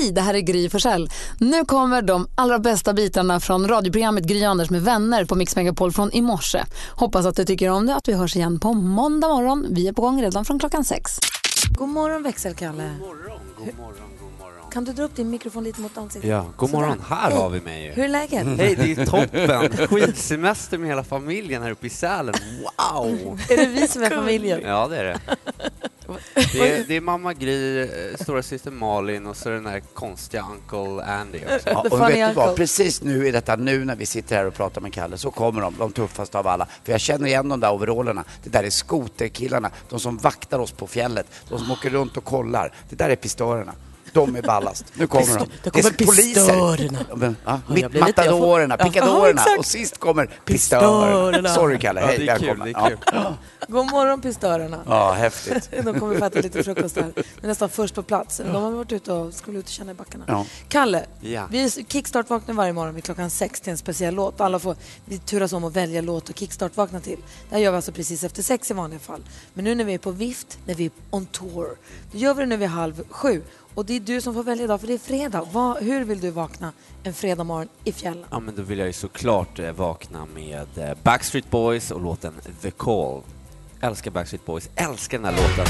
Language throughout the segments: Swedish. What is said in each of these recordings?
Hej, det här är Gry Forssell. Nu kommer de allra bästa bitarna från radioprogrammet Gry Anders med vänner på Mix Megapol från i morse. Hoppas att du tycker om det att vi hörs igen på måndag morgon. Vi är på gång redan från klockan sex. God morgon växelkalle. God morgon, god morgon, god morgon. Kan du dra upp din mikrofon lite mot ansiktet? Ja, god Sådär. morgon. Här har vi mig ju. Hur är läget? Hej, det är toppen! Skidsemester med hela familjen här uppe i Sälen. Wow! Är det vi som är familjen? Ja, det är det. Det är, det är mamma Gry, eh, stora syster Malin och så är den där konstiga Uncle Andy också. Ja, och vet du vad? Precis nu i detta nu när vi sitter här och pratar med Kalle så kommer de, de tuffaste av alla. För jag känner igen de där overallerna. Det där är skoterkillarna, de som vaktar oss på fjället, de som åker runt och kollar. Det där är pistörerna. De är ballast. Nu kommer de. Det kommer är poliser. pistörerna. Ja, ja, Ja, jag mitt jag matadorerna, Ja, picadorerna exakt. och sist kommer pistörerna. Sorry Kalle, Ja, hej det är kul, välkommen. det är kul. Ja. God morgon pistörerna. ja, häftigt. De kommer få äta lite frukost här. De är nästan först på plats. De har varit ute och skulle ut och känna i backarna. Ja. Kalle, Ja. vi kickstart-vaknar varje morgon vid klockan sex till en speciell låt. Alla får, vi turas om att välja låt och kickstart-vakna till. Det här gör vi alltså precis efter sex i vanliga fall. Men nu när vi är på vift, när vi är on tour, då gör vi det nu vid halv sju. Och det är du som får välja idag, för det är fredag. Vad, hur vill du vakna en fredag morgon i fjällen? Ja, men då vill jag ju såklart eh, vakna med eh, Backstreet Boys och låten The Call. Älskar Backstreet Boys, älskar den här låten.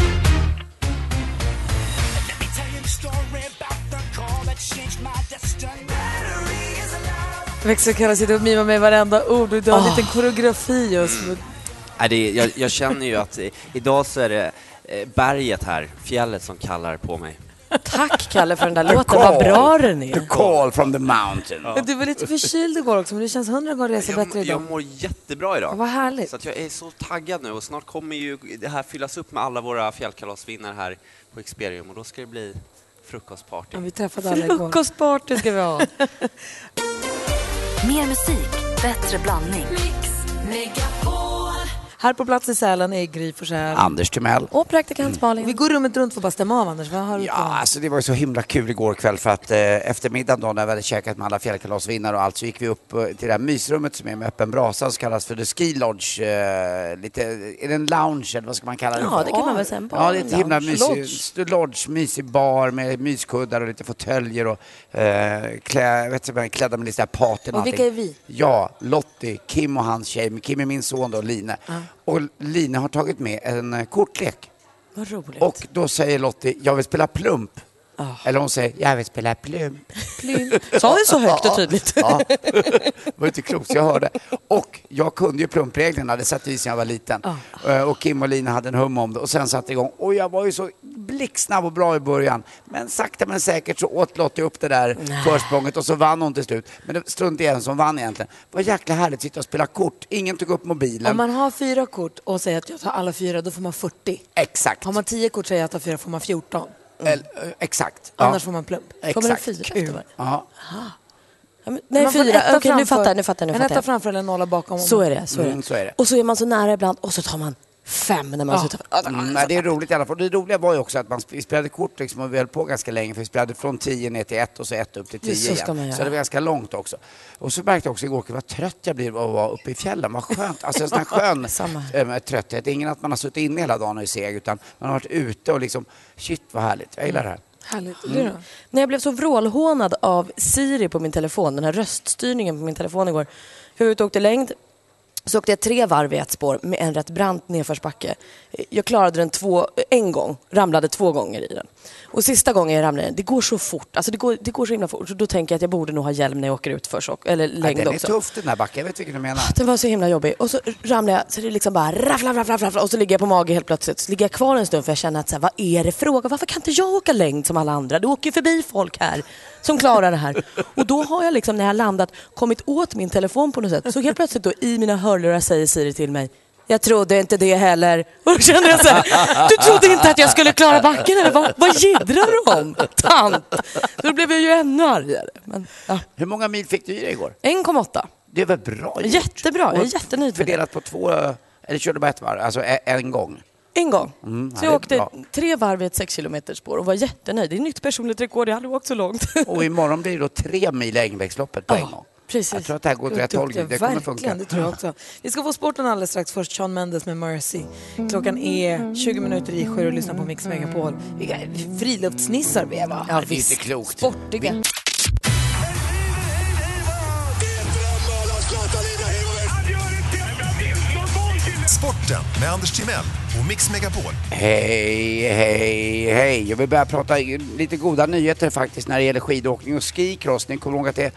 Växelkalle sitter och mimar med varenda ord och du har en liten koreografi just nu. Nej, det är, jag, jag känner ju att eh, idag så är det berget här, fjället som kallar på mig. Tack Kalle för den där låten, vad bra den The är. call from the mountain. Men Du var lite förkyld igår också, men det känns hundra gånger resa Jag, bättre jag idag. mår jättebra idag. Vad härligt. Så att jag är så taggad nu och snart kommer ju det här fyllas upp med alla våra fjällkalasvinnare här på Experium och då ska det bli frukostparty. Ja, vi träffade alla igår. Frukostparty ska vi ha. Mer musik, bättre blandning. Här på plats i Sälen är Gry Forssell. Anders Timell. Och praktikant Malin. Vi går rummet runt för att bara stämma av, Anders. Vad har du Ja, på? alltså det var ju så himla kul igår kväll för att eh, eftermiddagen då när vi hade käkat med alla fjällkalasvinnare och allt så gick vi upp eh, till det här mysrummet som är med öppen brasa som kallas för The Ski Lodge. Eh, lite, är det en lounge eller vad ska man kalla det Ja, för? det kan man väl säga. Ja, det är ett himla mysig Lodge. lodge. mysig bar med myskuddar och lite fåtöljer och eh, klä, vet du, vad, klädda med lite så här paten Och vilka är vi? Ja, Lottie, Kim och hans tjej. Kim är min son då, Line. Och Line har tagit med en eh, kortlek. Vad roligt. Och då säger Lottie, jag vill spela plump. Eller hon säger, jag vill spela plump. Sa du så högt och tydligt? Ja, det var inte klokt, jag hörde. Och jag kunde ju plumpreglerna, det satt i sedan jag var liten. Eh, Och Kim och Lina hade en hum om det och sen satte igång. Och jag var ju så blixtsnabb och bra i början. Men sakta men säkert så åt Lottie upp det där försprånget och så vann hon till slut. Men det strunt i en som vann egentligen. Det var jäkla härligt att sitta och spela kort. Ingen tog upp mobilen. Om man har fyra kort och säger att jag tar alla fyra, då får man 40. Exakt. Har man tio kort och säger att jag tar fyra, får man 14. Eller, eh, exakt. Annars får man plump. Får man en Exakt. fyra efter varje? Ja. Ja, Nej, Man fyra. Okej, nu framför- fattar jag, nu fattar jag. Nu En fattar etta jag. framför eller en nolla bakom. Så är det. Så är det. Mm, så är det. Och så är man så nära ibland och så tar man fem när man Ja. slutar. Mm, nej, det är roligt i alla fall. Det roliga var ju också att man spelade kort liksom, och vi höll på ganska länge för vi spelade från 10 ner till 1 och så 1 upp till 10 Just så ska man igen. Så det var ganska långt också. Och så märkte jag också igår kväll vad trött jag blir av att vara uppe i fjällen. Vad skönt. Alltså en sån här skön äh, trötthet. Det är ingen att man har suttit inne hela dagen och är seg utan man har varit ute och liksom shit vad härligt. Jag gillar det här. Härligt. Mm. Du då? När jag blev så vrålhånad av Siri på min telefon, den här röststyrningen på min telefon igår. Jag var ute och åkte längd. Så åkte jag tre varv i ett spår med en rätt brant nedförsbacke. Jag klarade den två, en gång, ramlade två gånger i den. Och sista gången jag ramlade i den, det går så fort, alltså det går, det går så himla fort. Så då tänker jag att jag borde nog ha hjälm när jag åker ut för så, eller Ja, längd den är också. tuff den där backen. Jag vet vilken du menar. Den var så himla jobbig. Och så ramlar jag, så det liksom bara raffla, raffla, raffla, och så ligger jag på mage helt plötsligt. Så ligger jag kvar en stund för jag känner att så här, vad är det fråga? Varför kan inte jag åka längd som alla andra? Det åker ju förbi folk här som klarar det här. Och då har jag liksom när jag landat kommit åt min telefon på något sätt. Så helt plötsligt då i mina hörlurar säger Siri till mig jag trodde inte det heller. Och då kände jag så här, du trodde inte att jag skulle klara backen eller vad, vad jiddrar du om? Tant! Då blev jag ju ännu argare. Men, ja. Hur många mil fick du i dig igår? 1,8. Det väl bra gjort? Jättebra, jag är jättenöjd med det. Fördelat på två, eller körde du bara ett varv? Alltså en gång? En gång. Mm, ja, så jag åkte bra. tre varv i ett 6 km spår och var jättenöjd. Det är nytt personligt rekord, jag har aldrig åkt så långt. Och imorgon blir det då tre mil i Ängvägsloppet på en gång. Precis. Jag tror att det här går åt rätt håll. Det kommer funka. det tror jag också. Vi ska få sporten alldeles strax. Först Sean Mendes med Mercy. Klockan är 20 minuter i sju och lyssnar på Mix Megapol. Vilka friluftsnissar vi är va? Ja, Det är inte klokt. Sportiga. Sporten med Anders Timell och Mix Megapol. Hej, hej, hej. Jag vill börja prata lite goda nyheter faktiskt när det gäller skidåkning och skicross. Ni kommer ihåg att det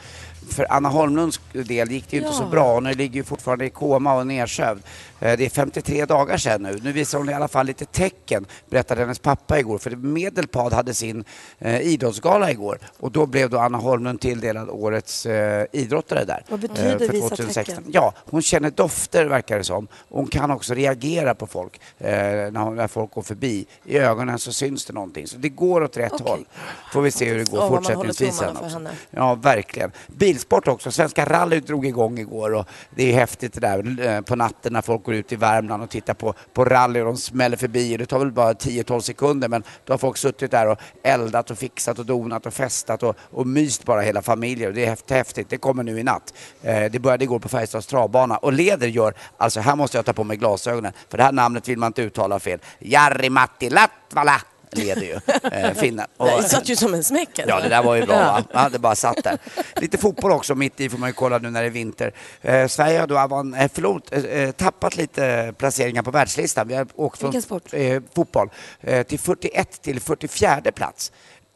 för Anna Holmlunds del gick det ju inte så bra. Hon ligger ju fortfarande i koma och nedsövd. Eh, Det är 53 dagar sedan nu. Nu visar hon i alla fall lite tecken, berättade hennes pappa igår. För Medelpad hade sin eh, idrottsgala igår och då blev då Anna Holmlund tilldelad årets eh, idrottare där. Vad betyder eh, för visa 2016. tecken? Ja, hon känner dofter verkar det som. Hon kan också reagera på folk eh, när, folk går förbi. I ögonen så syns det någonting. Så det går åt rätt Okej. håll. Får vi se hur det går man fortsättningsvis. sen också. henne. Ja, verkligen. Bilsport också. Svenska rallyt drog igång igår och det är häftigt det där på natten när folk går ut i Värmland och tittar på, på rally och de smäller förbi. Det tar väl bara 10-12 sekunder men då har folk suttit där och eldat och fixat och donat och festat och, och myst bara hela familjer. Och det är häftigt. Det kommer nu i natt. Eh, det började igår på Färjestads travbana och leder gör, alltså här måste jag ta på mig glasögonen för det här namnet vill man inte uttala fel. Jari Matti Latvala leder ju eh, finnen. Och- Det satt ju som en smäck. Ja, det där var ju bra va? Ja, det bara satt där. Lite fotboll också mitt i får man ju kolla nu när det är vinter. Eh, Sverige har då avan- eh, förlot, eh, eh, tappat lite placeringar på världslistan. Vi har åkt från? Eh, fotboll eh, till 41 till 44 plats.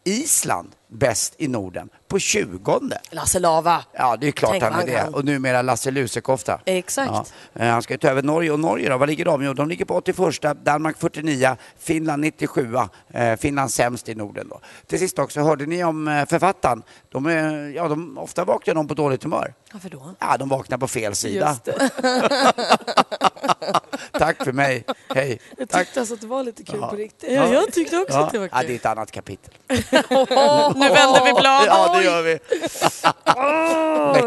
Island bäst i Norden på 20. Lasse Lava. Ja, det är klart Tänk han är han det. kan. Och numera Lasse Lusekofta. Exakt. Ja. Eh, Han ska ju ta över Norge. Och Norge då, vad ligger de? Jo, de ligger på 81, Danmark 49, Finland 97. Eh, Finland sämst i Norden då. Till sist också, hörde ni om eh, författaren? De är, ja, de, ofta vaknar de på dåligt humör. Varför då? Ja, de vaknar på fel sida. Just det. Tack för mig. Hej. Jag Tack. tyckte alltså att det var lite kul Ja. på riktigt. Ja. Ja, jag tyckte också Ja, att det var ja, kul. det är ett annat kapitel. nu vänder vi blad. Ja, det gör vi.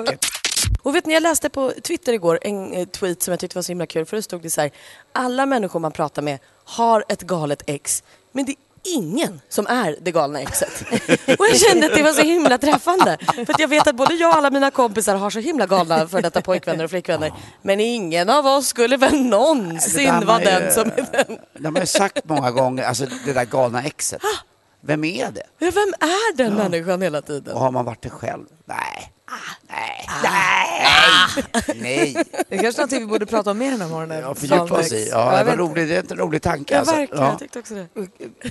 Läckert. Och vet ni, jag läste på Twitter igår en eh, tweet som jag tyckte var så himla kul. För det stod det så här, alla människor man pratar med har ett galet ex. Men det ingen som är det galna exet. Och jag kände att det var så himla träffande. För jag vet att både jag och alla mina kompisar har så himla galna för detta pojkvänner och flickvänner. Men ingen av oss skulle väl någonsin vara den som är den. De har ju sagt många gånger, alltså det där galna exet. Vem är det? Ja, Vem är den människan hela tiden? Och har man varit det själv? Nej. Nej. Nej. Nej. Det är kanske någonting vi borde prata om mer den här morgonen. Ja, fördjupa oss i. Ja, det, var inte. roligt. det är inte en rolig tanke. Ja, alltså. verkligen. Ja. Jag tyckte också det.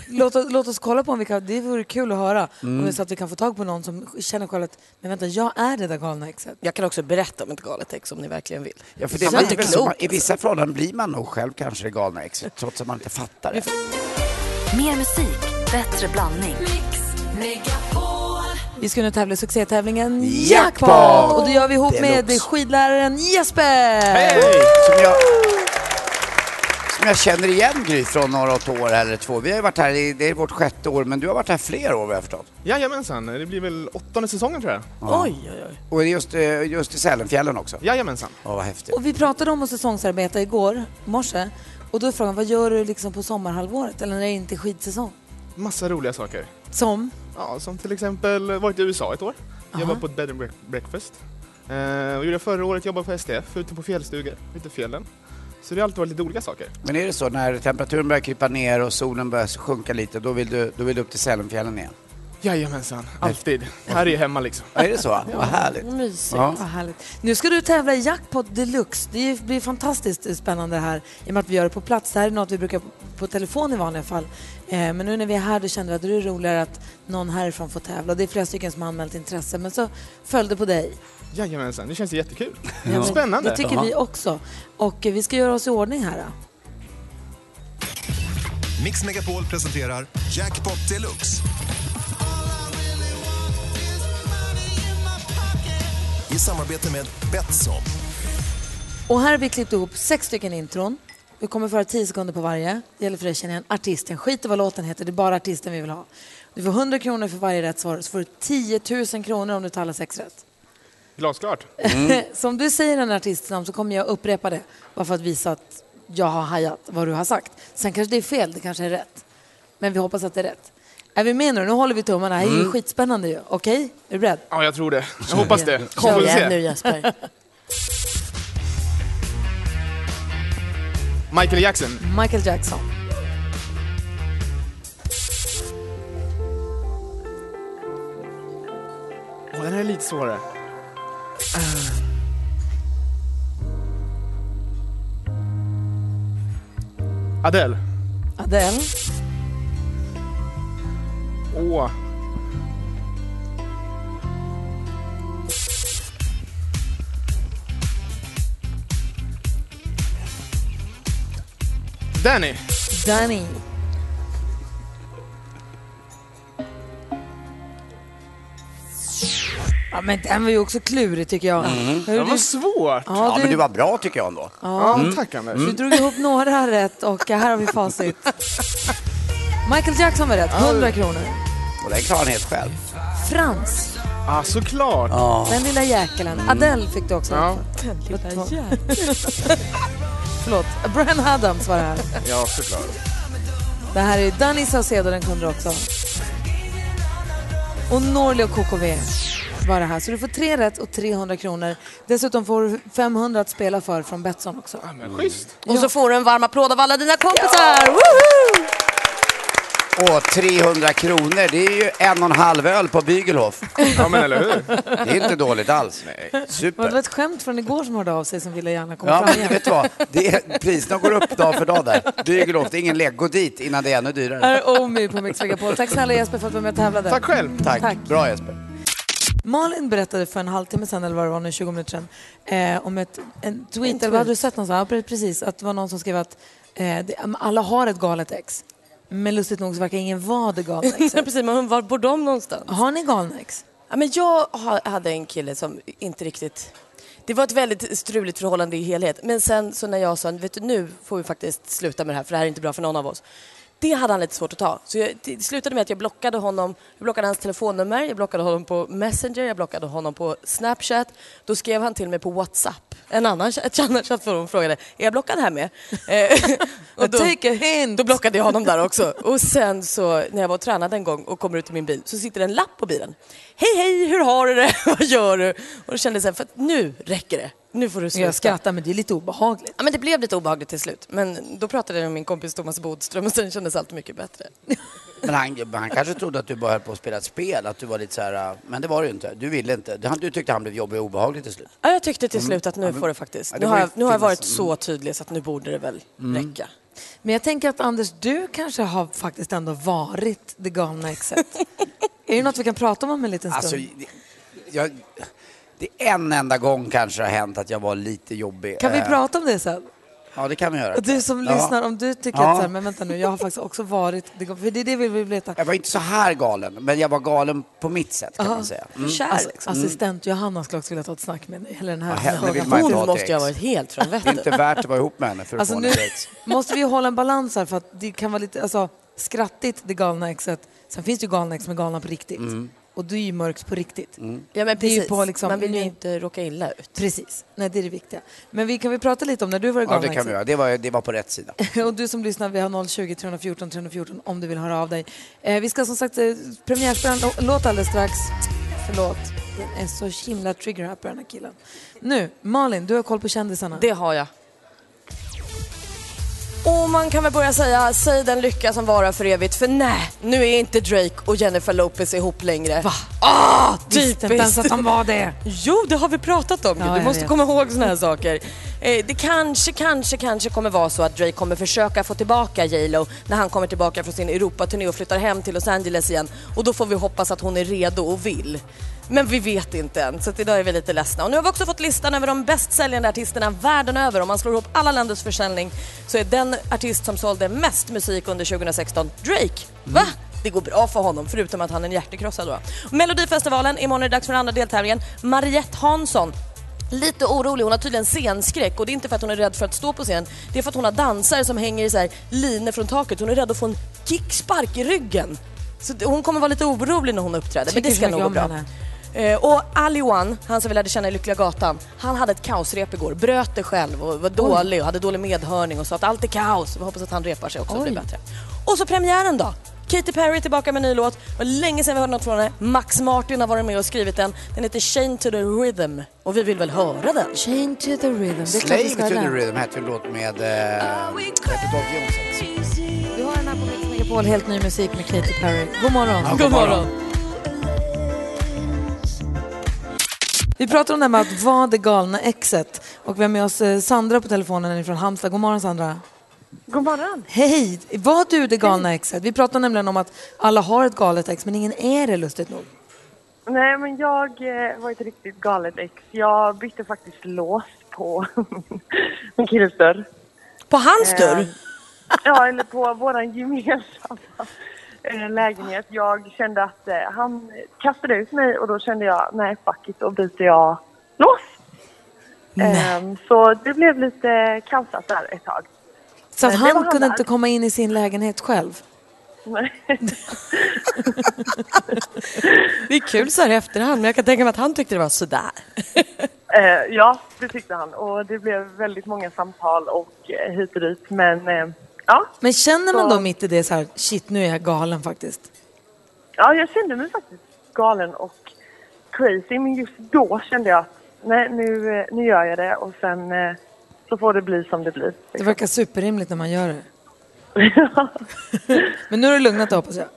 Låt, oss- låt oss kolla på om vi kan, det vore kul att höra. Mm. Om det är så att vi kan få tag på någon som känner själv att, men vänta, jag är det där galna exet. Jag kan också berätta om ett galet ex om ni verkligen vill. Ja, för det blir inte klokt, så, I vissa förhållanden blir man nog själv kanske det galna exet, trots att man inte fattar det. Mer musik, bättre blandning. Vi ska nu tävla i succétävlingen Jackpot! Jackpot! Och det gör vi ihop Deluxe. med skidläraren Jesper! Som jag, som jag känner igen Gry från några år eller två. Vi har ju varit här, i, det är vårt sjätte år, men du har varit här fler år vad jag förstått. Jajamensan, det blir väl åttonde säsongen tror jag. Oj, oj, oj. Och det är just, eh, just i Sälenfjällen också. Jajamensan. Åh, vad häftigt. Och vi pratade om att säsongsarbeta igår morse. Och då är frågan, vad gör du liksom på sommarhalvåret eller när det inte är skidsäsong? Massa roliga saker. Som? Ja, som till exempel varit i USA ett år. Aha. Jobbat på ett bed and break- breakfast. Eh, och gjorde förra året jobbade på STF, ute på fjällstugor, ute i fjällen. Så det har alltid varit lite olika saker. Men är det så när temperaturen börjar krypa ner och solen börjar sjunka lite, då vill du, då vill du upp till Sälenfjällen igen? Jajamensan, alltid. Här är jag hemma liksom. Ja, är det så? Vad härligt. Mysigt. Ja. Vad härligt. Nu ska du tävla i Jackpot Deluxe. Det blir fantastiskt spännande här i och med att vi gör det på plats. Det här är något vi brukar på telefon i vanliga fall. Eh, men nu när vi är här då kände vi att det är roligare att någon härifrån får tävla. Det är flera stycken som har anmält intresse men så föll det på dig. Jajamensan, det känns jättekul. Ja, Spännande. Det tycker Jaha. vi också. Och eh, vi ska göra oss i ordning här. Då. Mix Megapol presenterar Jackpot Deluxe. I samarbete med Betsson. Och här har vi klippt ihop sex stycken intron. Vi kommer föra tio sekunder på varje. Det gäller för dig att känna igen artisten. Skit i vad låten heter, det är bara artisten vi vill ha. Du får 100 kronor för varje rätt svar, så får du 10 000 kronor om du tar alla sex rätt. Glasklart. så om du säger en artists namn så kommer jag upprepa det, bara för att visa att jag har hajat vad du har sagt. Sen kanske det är fel, det kanske är rätt. Men vi hoppas att det är rätt. Är vi med nu? Nu håller vi tummarna. Det här är Mm. ju skitspännande ju. Okej? Är du beredd? Ja, jag tror det. Jag hoppas det. Vi igen nu Jesper. Michael Jackson. Michael Jackson. Åh, den här är lite svårare. Adele. Adele. Åh. Danny. Danny. Ja, men den var ju också klurig tycker jag. Hörru, Det var du, svårt. ja, Ja, du, men du var bra tycker jag ändå. Ja, tack Anders. du drog ihop några rätt och här har vi facit. Michael Jackson var rätt, 100 kronor. Och den klarar han helt själv. Frans, Ah, såklart. den lilla jäkeln. Adele fick du också Ja. rätt för. Förlåt, Brian Adams var det här. Ja, såklart. Det här är Danny Saucedo, den kunde du också. Och Norli och KKV var det här. Så du får tre rätt och 300 kronor. Dessutom får du 500 att spela för från Betsson också. Ja, men schysst. Och så får du en varm applåd av alla dina kompisar! Woho! Och 300 kronor, det är ju en och en halv öl på Bygelhof. Ja, men eller hur? Det är inte dåligt alls. Det var Super. ett skämt från igår som hörde av sig som ville gärna komma Ja, fram men igen. vet du vad? Det är, priserna går upp dag för dag där. Bygelhof, det är ingen lek. Gå dit innan det är ännu dyrare. Här är Omi på Mix Megapol. Tack snälla Jesper för att du var med och tävlade. Tack själv. Tack. Tack. Bra Jesper. Malin berättade för en halvtimme sedan, eller vad det var nu, 20 minuter sedan, eh, om ett, en tweet, eller vad hade du sett någonstans? Ja, pre- precis, att det var någon som skrev att eh, det, alla har ett galet ex. Men lustigt nog så verkar ingen vara det galna Ja, exet. precis, men var bor de någonstans? Har ni galna ex? Ja, men jag ha- hade en kille som inte riktigt... Det var ett väldigt struligt förhållande i helhet. Men sen så när jag sa, vet du nu får vi faktiskt sluta med det här för det här är inte bra för någon av oss. Det hade han lite svårt att ta. Så jag, det slutade med att jag blockade honom. Jag blockade hans telefonnummer, jag blockade honom på Messenger, jag blockade honom på Snapchat. Då skrev han till mig på WhatsApp. En annan, chattforum frågade, är jag blockad här med? Eh, och då, Take a hint! då blockade jag honom där också. Och sen så när jag var och tränade en gång och kommer ut till min bil så sitter det en lapp på bilen. Hej hej, hur har du det? Vad gör du? Och då kände jag så här, för att nu räcker det. Nu får du sluta. Jag skrattar men det är lite obehagligt. Ja, men det blev lite obehagligt till slut. Men då pratade jag med min kompis Thomas Bodström och sen kändes allt mycket bättre. Men han, han kanske trodde att du bara höll på att spela ett spel, att du var lite så här, men det var du ju inte. Du ville inte. Du, tyckte han blev jobbig och obehaglig till slut. Ja, jag tyckte till slut att nu får det faktiskt. Ja, det Nu har jag, nu har jag varit så tydlig så att nu borde det väl räcka. Men jag tänker att Anders, du kanske har faktiskt ändå varit det galna exet. är det något vi kan prata om om en liten stund? Alltså, jag, det är en enda gång kanske har hänt att jag var lite jobbig. kan vi Eh, prata om det sen? Ja, det kan vi göra. Och du som Ja. lyssnar, om du tycker Ja. att så här, men vänta nu, jag har faktiskt också varit, för det är det vi vill veta. Jag var inte så här galen, men jag var galen på mitt sätt kan man säga. Mm. Kär Alltså, liksom. assistent Johanna skulle också vilja ta ett snack med dig. Eller den här Ja, henne vill man inte Hon ha måste ju ha varit helt från Det är inte vettet. värt att vara ihop med henne för att Alltså få nu måste vi hålla en balans här för att det kan vara lite alltså, skrattigt det galna exet. Sen finns det ju galna ex som är galna på riktigt. Mm. Och du är ju mörks på riktigt. Ja, men Det är ju precis. på liksom- Man vill ju nu- inte råka illa ut. Precis, nej det är det viktiga. Men vi kan vi prata lite om när du var det Ja, det kan vi göra. Det var, det var på rätt sida. Och du som lyssnar, vi har 020 314 314 om du vill höra av dig. Eh, vi ska som sagt eh, premiärspela en lå- låt alldeles strax. Förlåt, den är så himla trigger-happy den här killen. Nu, Malin, du har koll på kändisarna. Det har jag. Och man kan väl börja säga, säg den lycka som varar för evigt. För nej, nu är inte Drake och Jennifer Lopez ihop längre. Va? Ah, Visste inte ens att de var det. Jo, det har vi pratat om. Ja, du måste vet. komma ihåg såna här saker. Eh, det kanske, kanske, kanske kommer vara så att Drake kommer försöka få tillbaka J Lo när han kommer tillbaka från sin Europaturné och flyttar hem till Los Angeles igen. Och då får vi hoppas att hon är redo och vill. Men vi vet inte än, så idag är vi lite ledsna. Och nu har vi också fått listan över de bäst säljande artisterna världen över. Om man slår ihop alla länders försäljning så är den artist som sålde mest musik under 2016 Drake. Va? Det går bra för honom, förutom att han är en hjärtekrossad då. Melodifestivalen, imorgon är det dags för den andra deltävlingen. Mariette Hansson Lite orolig, hon har tydligen scenskräck och det är inte för att hon är rädd för att stå på scen. Det är för att hon har dansare som hänger i så här linor från taket. Hon är rädd att få en kickspark i ryggen. Så hon kommer vara lite orolig när hon uppträder, men det ska nog gå bra. Eh, och Ali One, han som vi lärde känna i Lyckliga Gatan, han hade ett kaosrep igår. Bröt det själv och var dålig och hade dålig medhörning och sa att allt är kaos. Vi hoppas att han repar sig också och blir bättre. Och så premiären då! Katy Perry är tillbaka med en ny låt. Det var länge sedan vi hörde något från henne. Max Martin har varit med och skrivit den. Den heter Chain to the Rhythm. Och vi vill väl höra den? Chain to the rhythm. Det är klart Slave vi to ha the den. rhythm hette en låt med eh. Du har den här på Mix Megapol, helt ny musik med Katy Perry. God morgon. Ja, god morgon. Vi pratar om det här med att vara det galna exet. Och vi har med oss eh, Sandra på telefonen från Halmstad. God morgon Sandra. God morgon. Hej! Var du det galna exet? Vi pratar nämligen om att alla har ett galet ex men ingen är det lustigt nog. Nej, men jag eh, var ett riktigt galet ex. Jag bytte faktiskt lås på min killes dörr. På hans Eh, dörr? Ja, eller på vår gemensamma lägenhet. Jag kände att eh, han kastade ut mig och då kände jag, nej fuck it, då byter jag lås. Ehm, så det blev lite kaosat där ett tag. Så att Eh, han han kunde där. inte komma in i sin lägenhet själv. Nej. Det är kul så här i efterhand, men jag kan tänka mig att han tyckte det var sådär. Eh, ja, det tyckte han. Och det blev väldigt många samtal och eh, hit och dit. Men eh, ja, Men känner man Så- då mitt i det så här, shit nu är jag galen faktiskt? Ja, jag kände mig faktiskt galen och crazy. Men just då kände jag att nej, nu, eh, nu gör jag det och sen eh, så får det bli som det blir. Det verkar superrimligt när man gör det. Men nu har du lugnat dig hoppas jag.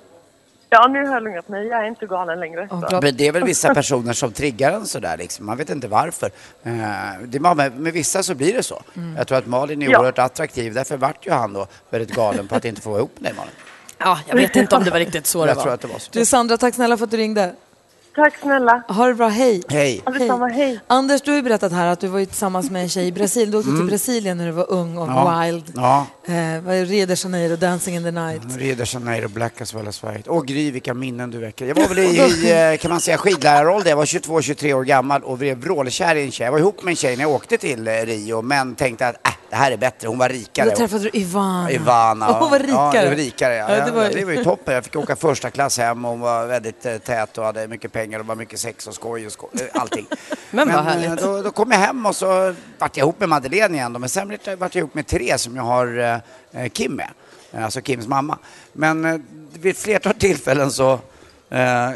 Ja, nu har jag lugnat mig. Jag är inte galen längre. Bra. Men det är väl vissa personer som triggar en sådär liksom. Man vet inte varför. Eh, det, är- med, med vissa så blir det så. Jag tror att Malin är Ja. oerhört attraktiv. Därför vart ju han då väldigt galen på att inte få vara ihop med dig Malin. Ja, jag vet inte om det var riktigt så det Jag tror var. att det var så. Du Sandra, tack snälla för att du ringde. Tack snälla. Ha det bra, hej. Hej. Detsamma. Hej. Anders, du har ju berättat här att du var ju tillsammans med en tjej i Brasilien. Du åkte till Brasilien när du var ung och Mm. Ja. wild. Ja. Eh, Rio de Janeiro, Dancing in the night. Rio de Janeiro, Black as well as white. Åh Gry, vilka minnen du väcker. Jag var väl i, i eh, kan man säga, skidlärarroll där. Jag var 22-23 år gammal och blev vrålkär i en tjej. Jag var ihop med en tjej när jag åkte till eh, Rio, men tänkte att äh, det här är bättre. Hon var rikare. Då träffade du Ivana. Ivana. Och hon var rikare. Ja, det var rikare. Ja. Ja, det var- det var ju toppen. Jag fick åka första klass hem och hon var väldigt eh, tät och hade mycket pengar och var mycket sex och skoj och skoj, eh, allting. Men vad eh. Då, då kom jag hem och så vart jag ihop med Madeleine igen då, men sen vart jag vart jag ihop med Therese som jag har eh, Kim med. Eh, Alltså Kims mamma. Men eh, vid ett flertal tillfällen så eh,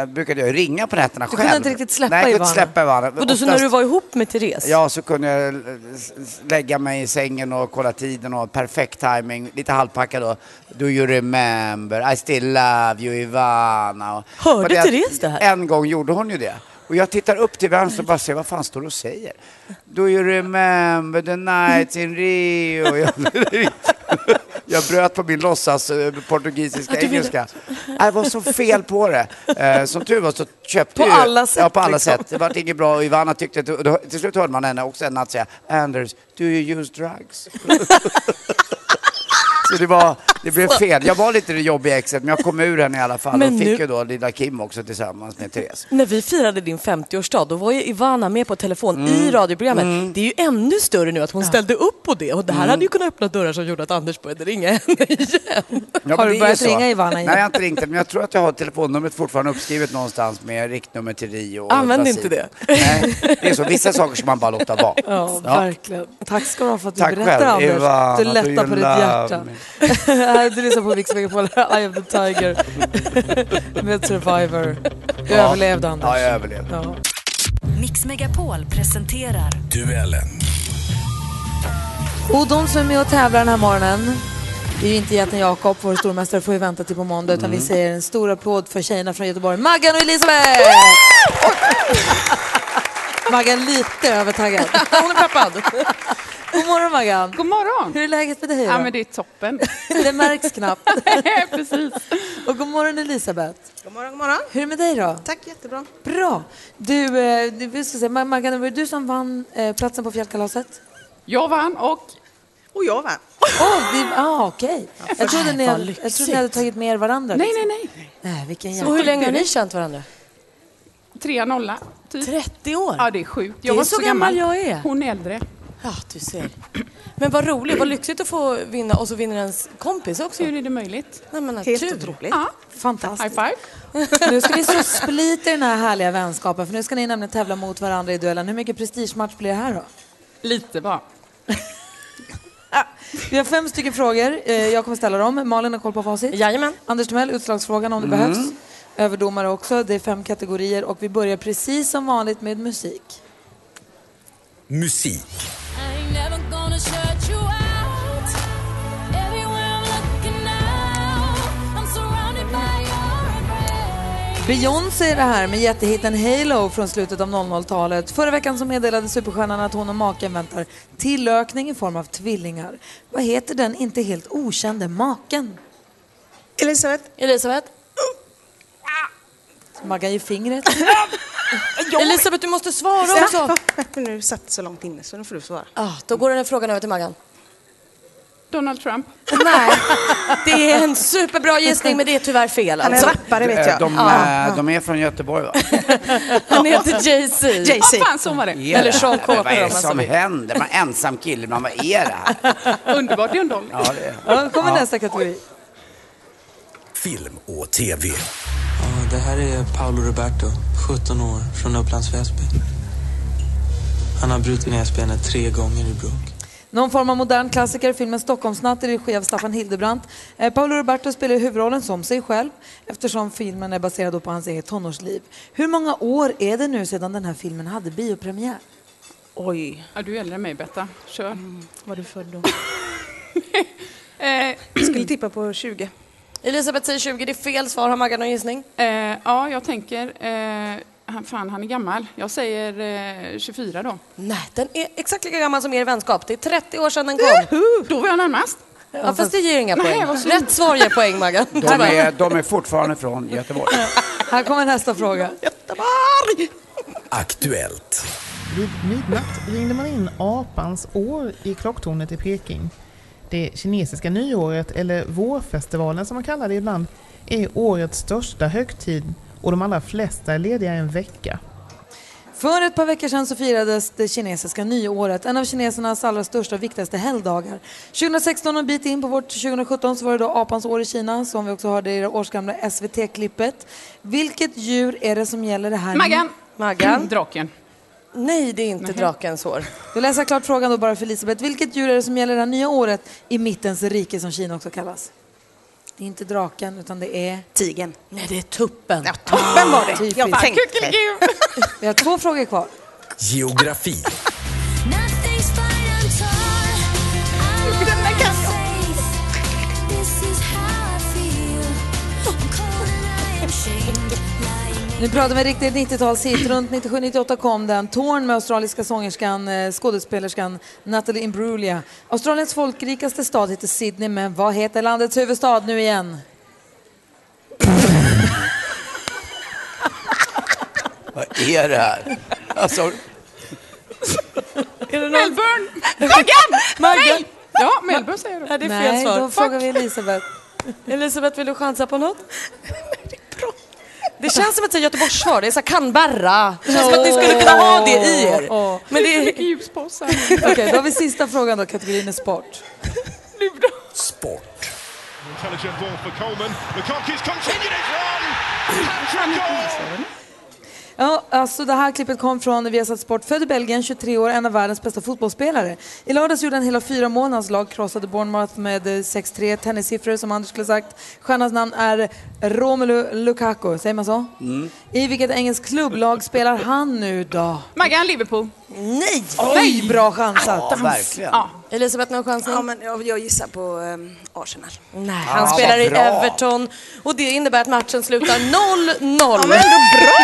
eh, brukade jag ringa på nätterna Du själv. kunde inte riktigt släppa Nej, jag kunde Ivana. släppa Ivana. Och då så när du var ihop med Therese? Ja, så kunde jag eh, lägga mig i sängen och kolla tiden och perfekt timing, lite halvpackad då. Do you remember? I still love you Ivana. Och- Hörde och det- Therese det här? En gång gjorde hon ju det. Och jag tittar upp till vänster och bara ser vad fan står du och säger? Do you remember the night in Rio? Jag, bröt på min låtsas eh, portugisiska engelska. Det var så fel på det. Eh, Som tur var så köpte På ju... alla sätt, Ja, på alla liksom. sätt. Det var inget bra och Ivana tyckte att, och då, till slut hörde man henne också en natt säga Anders, do you use drugs? Så det, var, det blev fel. Jag var lite det jobbiga exet, men jag kom ur henne i alla fall Men och fick nu- ju då lilla Kim också tillsammans med Therese. När vi firade din 50-årsdag, då var ju Ivana med på telefon i Mm. radioprogrammet. Det är ju ännu större nu att hon ställde upp på det och det här hade ju kunnat öppna dörrar som gjorde att Anders började ringa henne igen. Ja, Har du börjat ringa Ivana igen? Nej, jag har inte ringt henne, men jag tror att jag har telefonnumret fortfarande uppskrivet någonstans med riktnummer till Rio och Använd Brasilien. inte det. Nej, det är så. Vissa saker ska man bara låta vara. Ja, verkligen. Tack ska du ha för att du Tack berättar själv, Anders. Ivana, du lättar på ditt hjärta. Här, du lyssnar på Mix Megapol, Eye of the Tiger med Survivor. Du överlevde Anders. Ja, jag överlevde. Ja. Mix Megapol presenterar Duellen. Och de som är med och tävlar den här morgonen det är ju inte jätten Jakob, vår stormästare, får ju vänta till på måndag utan vi säger en stor applåd för tjejerna från Göteborg, Maggan och Elisabeth! Maggan lite övertaggad. Hon är peppad. God morgon Maggan! God morgon! Hur är läget med dig då? Ja, men det är toppen. Det märks knappt. Precis. Och god morgon Elisabeth! God morgon, god morgon. Hur är det med dig då? Tack, jättebra. Bra! Du, eh, du vi ska se, Ma- Maggan, var det du som vann eh, platsen på fjällkalaset? Jag vann och Och jag vann. Åh, vi, ah, okej. Jag trodde ni, hade- jag trodde ni hade tagit med er varandra. nej, liksom. nej, nej. Nej, vilken jävla... hur länge har ni känt varandra? 3-0 typ. 30 år? Ja, det är sjukt. Det är Jag var så så gammal gammal. jag är. Hon är äldre. Ja, du ser. Men vad roligt, vad lyxigt att få vinna och så vinner ens kompis också. Hur är det möjligt? Nej, men Helt tur. otroligt. Ja, Fantastiskt. high five. Nu ska vi så splita den här härliga vänskapen för nu ska ni nämligen tävla mot varandra i duellen. Hur mycket prestigematch blir det här då? Lite bara. Vi har fem stycken frågor. Eh, Jag kommer ställa dem. Malin har koll på facit. Jajamän. Anders Timell, utslagsfrågan om det Mm. behövs. Överdomare också. Det är fem kategorier och vi börjar precis som vanligt med musik. Musik. Beyoncé är det här med jättehitten Halo från slutet av 00-talet. Förra veckan så meddelade superstjärnan att hon och maken väntar tillökning i form av tvillingar. Vad heter den inte helt okände maken? Elisabeth. Elisabeth. Maggan ger fingret. Elisabeth, du måste svara också. Nu satt så långt inne så nu får du svara. Ah, då går den här frågan över till Maggan. Donald Trump. Nej, det är en superbra gissning men det är tyvärr fel Han är alltså. rappare vet Eh, jag. De, eh, de är från Göteborg va? Han heter Jay-Z. Jay-Z. Ja, fan så var det. Är Eller Sean? Carter Vad är det man som händer? Man är ensam kille ibland. Vad är det här? Underbart. Ja, det är. Ja, kommer nästa kategori. Film och TV. Det här är Paolo Roberto, 17 år, från Upplands Väsby. Han har brutit näsbenet tre gånger i bråk. Någon form av modern klassiker, filmen Stockholmsnatt i regi av Staffan Hildebrandt. Eh, Paolo Roberto spelar huvudrollen som sig själv eftersom filmen är baserad på hans eget tonårsliv. Hur många år är det nu sedan den här filmen hade biopremiär? Oj, Ja, du är äldre än mig, Betta. Kör. var du född då? Eh, Jag skulle tippa på 20. Elisabeth säger 20, det är fel svar. Har Maggan någon gissning? eh, ja, jag tänker... Eh, han, fan, han är gammal. Jag säger eh, 24 då. Nej, den är exakt lika gammal som er vänskap. Det är 30 år sedan den kom. Då var jag närmast. Ja, fast det ger inga Nej, poäng. Rätt svar ger poäng, Maggan. De är, de är fortfarande från Göteborg. Här kommer nästa fråga. Aktuellt. Vid midnatt ringde man in apans år i klocktornet i Peking. Det kinesiska nyåret, eller vårfestivalen som man kallar det ibland, är årets största högtid och de allra flesta är lediga en vecka. För ett par veckor sedan så firades det kinesiska nyåret, en av kinesernas allra största och viktigaste helgdagar. 2016 och en bit in på vårt 2017 så var det då apans år i Kina, som vi också hörde i det årsgamla SVT-klippet. Vilket djur är det som gäller det här? Maggan! Maggan? Draken. Nej, det är inte drakens hår. Då läser jag klart frågan då bara för Elisabeth. Vilket djur är det som gäller det här nya året i mittens rike som Kina också kallas? Det är inte draken utan det är... Tigen. Nej, det är tuppen. Ja, toppen var det. typiskt. Jag tänkte. Vi har två frågor kvar. Geografi. Nu pratar vi riktigt 90-talshit. Runt 97-98 kom den. Torn med australiska sångerskan, eh, skådespelerskan Natalie Imbruglia. Australiens folkrikaste stad heter Sydney, men vad heter landets huvudstad nu igen? Vad är det här? Alltså, Melbourne! Maggan! Maggan! Ja, Melbourne säger du. Ja, det är fel Nej, svar. då frågar vi Elisabeth. Elisabeth, vill du chansa på något? Det känns som ett Göteborgssvar. Det är så här Canberra. Det känns som att ni skulle kunna ha det i er. Men det är... Mycket här. Okej, då har vi sista frågan då, kategorin är sport. Sport. Intelligent ball for Coleman. Lukaku's continued his run. Hat-trick goal. Ja, alltså det här klippet kom från Viasat Sport. Född i Belgien, 23 år, en av världens bästa fotbollsspelare. I lördags gjorde han hela fyra mål. Hans lag krossade Bournemouth med eh, 6-3. Tennissiffror som Anders skulle sagt. Stjärnans namn är Romelu Lukaku, säger man så? I vilket engelskt klubblag spelar han nu då? Maggan, Liverpool. Nej! Oj, bra chansat! ja, verkligen. Ja. Elisabeth, någon chansning? Ja, men jag, jag gissar på um, Arsenal. Nej, han Ja, spelar i bra. Everton och det innebär att matchen slutar 0-0. Ja, men ändå bra!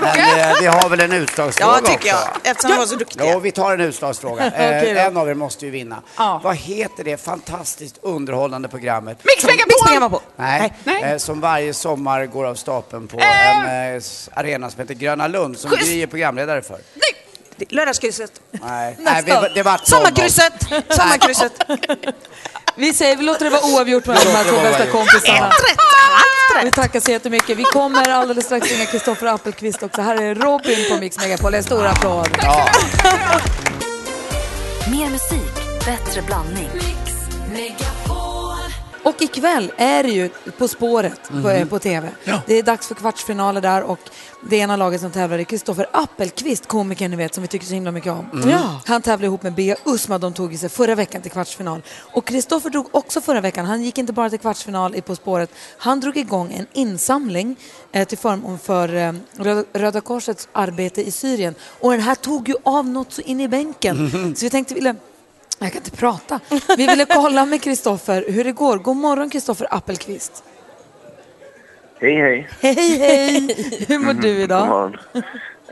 Men eh, vi har väl en utslagsfråga Ja, tycker jag. också? Eftersom de var så duktiga. Ja, vi tar en utslagsfråga. Då. Eh, en av er måste ju vinna. Ja. Vad heter det fantastiskt underhållande programmet? Mix Megapol! Nej, Nej. Eh, som varje sommar går av stapeln på en eh, arena som heter Gröna Lund som Schysst. Gry är programledare för. Det- Lördagskrysset. Nej, Nej vi, det vart så Sommarkrysset! Sommarkrysset. Vi säger, vi låter det vara oavgjort mellan de här två bästa kompisarna. Halvt rätt! Vi tackar så jättemycket. Vi kommer alldeles strax ringa Kristoffer Appelqvist också. Här är Robin på Mix Megapol. En stor applåd. Ja. Mer musik, bättre blandning. Och ikväll är det ju På spåret på, Mhm. på TV. Det är dags för kvartsfinaler där och det ena laget som tävlar är Kristoffer Appelqvist, komikern ni vet som vi tycker så himla mycket om. Mm. Ja. Han tävlar ihop med Bea Usma, de tog sig förra veckan till kvartsfinal. Och Kristoffer drog också förra veckan, han gick inte bara till kvartsfinal i På spåret, han drog igång en insamling eh, till förmån för eh, Röda, Röda Korsets arbete i Syrien. Och den här tog ju av något så in i bänken. Mhm. Så vi tänkte jag kan inte prata. Vi ville kolla med Kristoffer hur det går. God morgon Kristoffer Appelqvist. Hej, hej. Hej, hej! Hur mår du idag?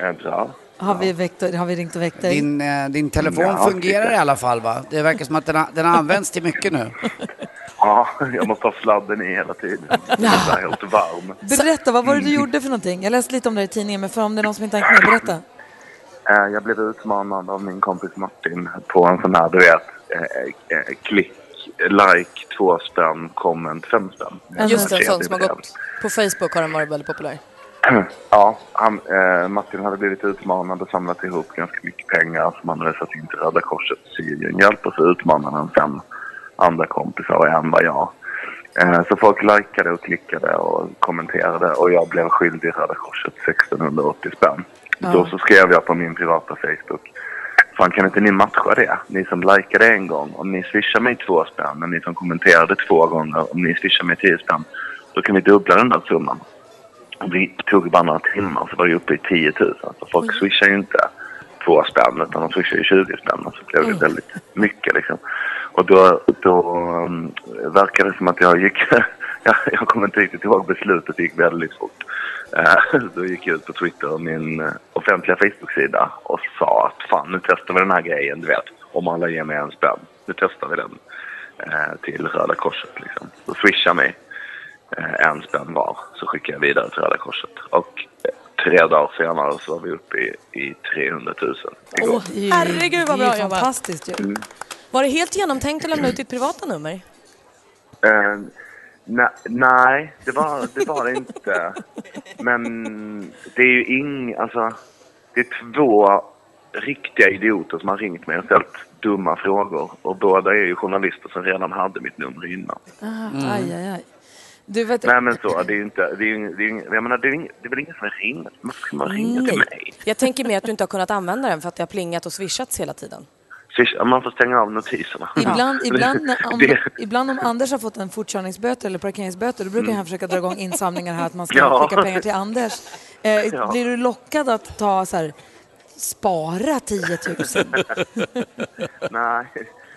Eh, Bra. Har vi, väckt, har vi ringt och väckt dig? Din, eh, din telefon Ja, fungerar i alla fall va? Det verkar som att den, har- den används till mycket nu. Ja, jag måste ha sladden i hela tiden. Den är helt varm. Berätta, vad var det du gjorde för någonting? Jag läste lite om det i tidningen, men för om det är någon som inte har med, berätta. Eh, Jag blev utmanad av min kompis Martin på en sån här, du vet, eh, eh, klick, like, två spänn, comment, fem spänn. Just en Jag sån som har gått på Facebook har den varit väldigt populär. Ja, han, eh, Martin hade blivit utmanad och samlat ihop ganska mycket pengar som han hade satt in till Röda Korset Syrien hjälp och så utmanade han fem andra kompisar och en var jag. Eh, så folk likade och klickade och kommenterade och jag blev skyldig Röda Korset 1680 spänn. Ja. Då så skrev jag på min privata Facebook. Fan kan inte ni matcha det? Ni som likade en gång, om ni swishar mig två spänn, och ni som kommenterade två gånger, om ni swishar mig tio spänn, då kan vi dubbla den där summan. Och Det tog bara några timmar så var det uppe i 10 000. Så folk swishar ju inte två spänn utan de swishar ju 20 spänn. Och så blev det väldigt mycket liksom. Och då, då um, verkade det som att jag gick... jag, jag kommer inte riktigt ihåg beslutet, det gick väldigt fort. Eh, då gick jag ut på Twitter och min eh, offentliga Facebook-sida och sa att fan nu testar vi den här grejen, du vet. Om alla ger mig en spänn. Nu testar vi den eh, till Röda Korset liksom. Så swisha mig en spänn var så skickade jag vidare till Röda Korset. Och tre dagar senare så var vi uppe i, i 300 000 igår. Herregud vad bra jobbat. fantastiskt ju. Mm. Var det helt genomtänkt att lämna ut ditt privata nummer? Eh, na, nej, det var, det var det inte. Men det är ju ing, alltså, det är två riktiga idioter som har ringt mig och ställt dumma frågor. Och båda är ju journalister som redan hade mitt nummer innan. Ah, Aj, aj, aj. Du vet, Nej men så, det är ju inte, det är ju, det är ju, jag menar det är, ing, det är väl ingen som ringer, varför ska man ringa till mig? Jag tänker mer att du inte har kunnat använda den för att det har plingat och swishats hela tiden. Swish- Man får stänga av notiserna. Ibland, ibland, om, det- ibland om Anders har fått en fortkörningsböter eller parkeringsböter, då brukar Mm. han förska dra igång insamlingar här att man ska Ja. skicka pengar till Anders. Eh, Ja. Blir du lockad att ta så här, spara 10 000? Nej,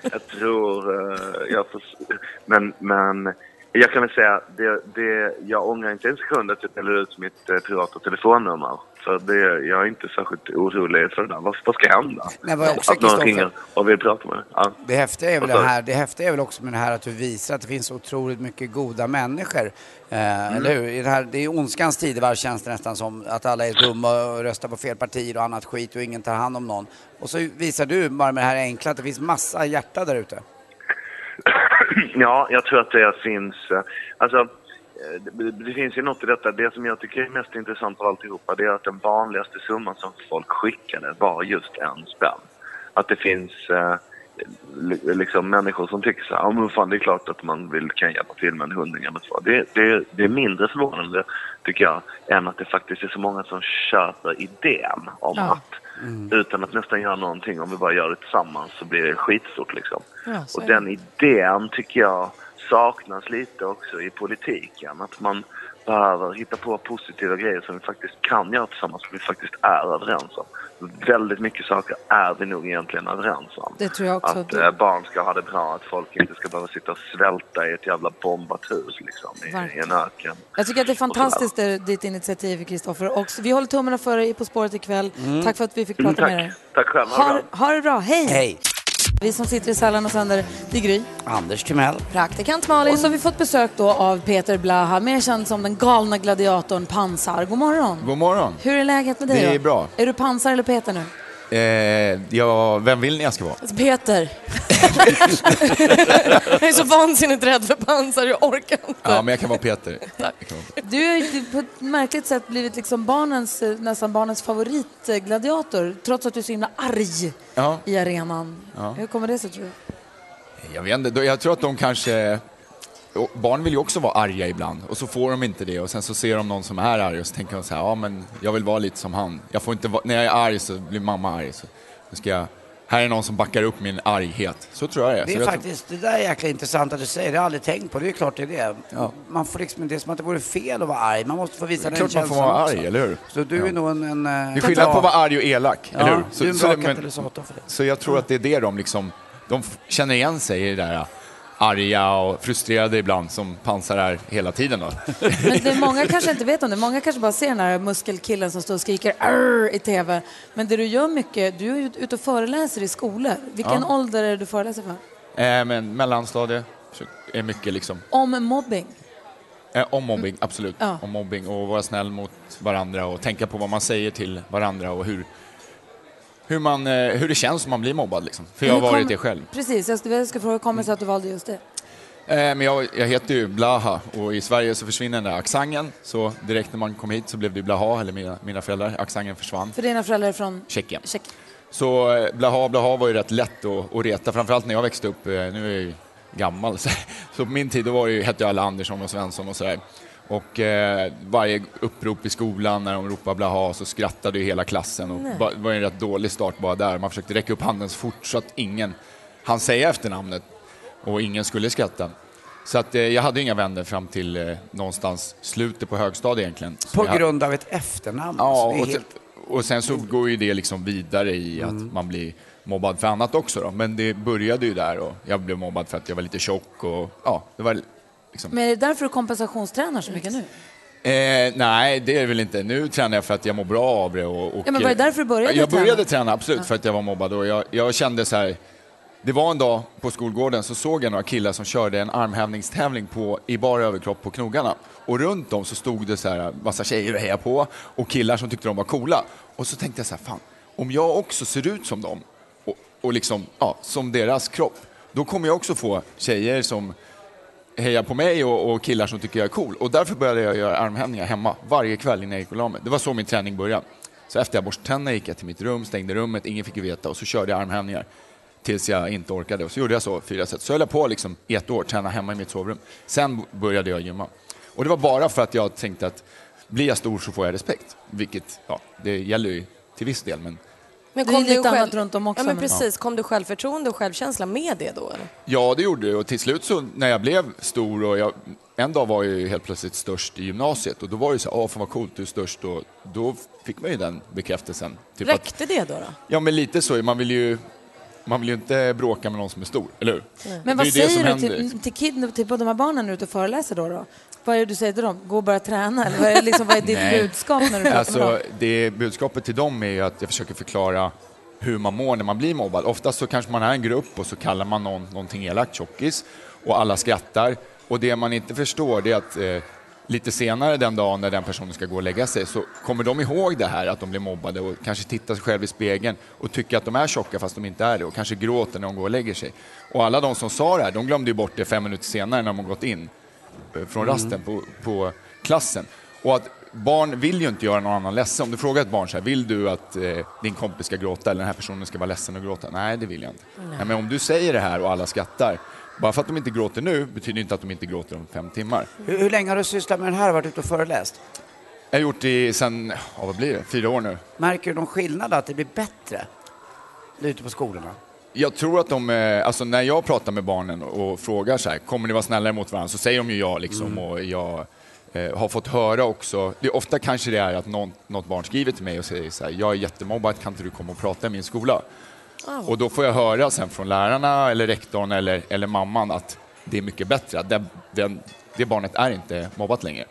jag tror... eh, jag får, men, men jag kan väl säga, det, det, jag ångrar inte en sekund att jag ställer ut mitt eh, privata telefonnummer. För det, jag är inte särskilt orolig för det där. Vad, vad ska hända? Nej, vad också, att någon ringer och vill prata med. Ja. Det häftiga är väl det här, det häftiga är väl också med det här att du visar att det finns otroligt mycket goda människor. Eh, Mm. Eller hur? I det, här, det är ondskans tidevarv känns det nästan som att alla är dumma och röstar på fel partier och annat skit och ingen tar hand om någon. Och så visar du bara med det här enkla att det finns massa hjärta där ute. Ja, jag tror att det finns... eh, Alltså, eh, det, finns ju något i detta. Det som jag tycker är mest intressant av alltihopa det är att den vanligaste summan som folk skickade var just en spänn. Att det finns eh, li- liksom människor som tycker så här, ja men fan det är klart att man vill, kan hjälpa till med en hundring eller två. Det, det, det är mindre förvånande, tycker jag, än att det faktiskt är så många som köper idén om Ja. att utan att nästan göra någonting, om vi bara gör det tillsammans så blir det skitstort liksom. Ja, Och den idén tycker jag saknas lite också i politiken. Att man behöver hitta på positiva grejer som vi faktiskt kan göra tillsammans, som vi faktiskt är överens om. Väldigt mycket saker är vi nog egentligen överens om. Det tror jag också. Att eh, barn ska ha det bra, att folk inte ska behöva sitta och svälta i ett jävla bombat hus liksom, i, i en öken. Jag tycker att det är fantastiskt det, ditt initiativ, Kristoffer. Vi håller tummarna för dig i På spåret ikväll. Mm. Tack för att vi fick Mm, prata tack. med dig. Tack själv, ha ha det bra, hej! Hej! Vi som sitter i Sällan och sänder, det är Gry. Anders Timell. Praktikant Malin. Och så har vi fått besök då av Peter Blaha, mer känd som den galna gladiatorn Pansar. God morgon! God morgon. Hur är läget med dig Det då? är bra. Är du Pansar eller Peter nu? Eh, ja, vem vill ni jag ska vara? Peter. jag är så vansinnigt rädd för pansar, jag orkar inte. Ja, men jag kan vara Peter. Du har ju på ett märkligt sätt blivit liksom barnens, nästan barnens favoritgladiator, trots att du är så himla arg Ja, i arenan. Ja. Hur kommer det sig tror du? jag vet inte. Jag tror att de kanske barn vill ju också vara arga ibland och så får de inte det och sen så ser de någon som är arg och så tänker de så här, ja men jag vill vara lite som han. Jag får inte vara, när jag är arg så blir mamma arg. Så nu ska jag, här är någon som backar upp min arghet. Så tror jag det är. Det Så är faktiskt, det där är jäkla intressant att du säger, det har jag aldrig tänkt på. Det är klart det är det. Man får liksom, det är som att det vore fel att vara arg. Man måste få visa Det är den klart man får känslan vara också. arg, eller hur? Så du är nog en... en Det är skillnad på att vara arg och elak, Ja, eller hur? du är en bra men- katalysator för det. Så jag tror att det är det de liksom, de känner igen sig i det där arga och frustrerade ibland som pansar är hela tiden då. Men det många kanske inte vet om det. Många kanske bara ser den här muskelkillen som står och skriker "Arr" i tv. Men det du gör mycket, du är ute och föreläser i skolor. Vilken Ja. ålder är det du föreläser för? Eh, men mellanstadie så är mycket liksom, Om mobbing. eh, om mobbing, absolut. Ja. Om mobbing och vara snäll mot varandra och tänka på vad man säger till varandra och hur, hur, man, eh, hur det känns om man blir mobbad liksom. För jag har varit kom- det själv. Precis, jag ska fråga, hur kommer det sig att du valde just det? Eh, Men jag, jag heter ju Blaha och i Sverige så försvinner den där accenten. Så direkt när man kom hit så blev det Blaha, eller mina, mina föräldrar. Accenten försvann. För dina föräldrar är från Tjeckien. Tjeckien. Så eh, Blaha Blaha var ju rätt lätt att, att reta, framförallt när jag växte upp. Nu är jag ju gammal, så, så på min tid då var det ju, hette jag alla Andersson och Svensson och sådär. Och eh, varje upprop i skolan när de ropade Blaha så skrattade ju hela klassen. Och det var en rätt dålig start bara där. Man försökte räcka upp handen så fort så att ingen hann säga efternamnet och ingen skulle skratta. Så att eh, jag hade inga vänner fram till eh, någonstans slutet på högstadiet egentligen. Som På jag hade- grund av ett efternamn. Ja, och, helt... sen, och sen så går ju det liksom vidare i att Mm. man blir mobbad för annat också då. Men det började ju där och jag blev mobbad för att jag var lite tjock och ja, det var liksom... Men är det därför du kompensationstränar så mycket nu? Eh, nej, det är det väl inte. Nu tränar jag för att jag mår bra av det. Och, och, Ja, men var det därför du började Jag träna? började träna, absolut, Ja. för att jag var mobbad. Och jag, jag kände så här, det var en dag på skolgården så såg jag några killar som körde en armhävningstävling på, i bara överkropp på knogarna. Och runt dem så stod det så här massa tjejer och hejade på och killar som tyckte de var coola. Och så tänkte jag så här, fan, om jag också ser ut som dem och, och liksom, ja, som deras kropp, då kommer jag också få tjejer som hejar på mig och, och killar som tycker jag är cool. Och därför började jag göra armhävningar hemma varje kväll innan jag gick och la mig. Det var så min träning började. Så efter jag borstat tänderna gick jag till mitt rum, stängde rummet, ingen fick ju veta och så körde jag armhävningar tills jag inte orkade. Och så gjorde jag så fyra set. Så höll jag på liksom i ett år, träna hemma i mitt sovrum. Sen började jag gymma. Och det var bara för att jag tänkte att blir jag stor så får jag respekt. Vilket, ja, det gäller ju till viss del, men men Det är kom lite du själv... annat runt om också, Ja, men precis. Kom du självförtroende och självkänsla med det då? Eller? Ja, det gjorde det. Och till slut så när jag blev stor och jag, en dag var jag ju helt plötsligt störst i gymnasiet och då var det så här, åh fan vad coolt, du är störst och då fick man ju den bekräftelsen. Typ att, Räckte det då? då? ja, men lite så. Man vill ju man vill ju inte bråka med någon som är stor, eller hur? Men vad säger du till, till, kid, till de här barnen när du är ute och föreläser då, då? Vad är det du säger till dem? Gå och börja träna? Eller vad är, liksom, vad är ditt budskap när du pratar med alltså, dem? det Budskapet till dem är att jag försöker förklara hur man mår när man blir mobbad. Oftast så kanske man är en grupp och så kallar man någon någonting elakt, tjockis, och alla skrattar. Och det man inte förstår det är att eh, lite senare den dagen när den personen ska gå och lägga sig så kommer de ihåg det här att de blir mobbade och kanske tittar sig själva i spegeln och tycker att de är tjocka fast de inte är det och kanske gråter när de går och lägger sig. Och alla de som sa det här, de glömde ju bort det fem minuter senare när de har gått in från Mm. rasten på, på klassen. Och att barn vill ju inte göra någon annan ledsen. Om du frågar ett barn så här, vill du att eh, din kompis ska gråta eller den här personen ska vara ledsen och gråta? Nej, det vill jag inte. Nej. Nej, men om du säger det här och alla skrattar, bara för att de inte gråter nu betyder inte att de inte gråter om fem timmar. Hur, hur länge har du sysslat med det här och varit ute och föreläst? Jag har gjort det sen, ja, vad blir det, fyra år nu. Märker du någon skillnad att det blir bättre ute på skolorna? Jag tror att de, eh, alltså när jag pratar med barnen och frågar så här, kommer ni vara snällare mot varandra? Så säger de ju ja liksom Mm. och jag eh, har fått höra också, det ofta kanske det är att någon, något barn skriver till mig och säger så här, jag är jättemobbad, kan inte du komma och prata i min skola? Och då får jag höra sen från lärarna eller rektorn eller, eller mamman att det är mycket bättre, den, den, det barnet är inte mobbat längre.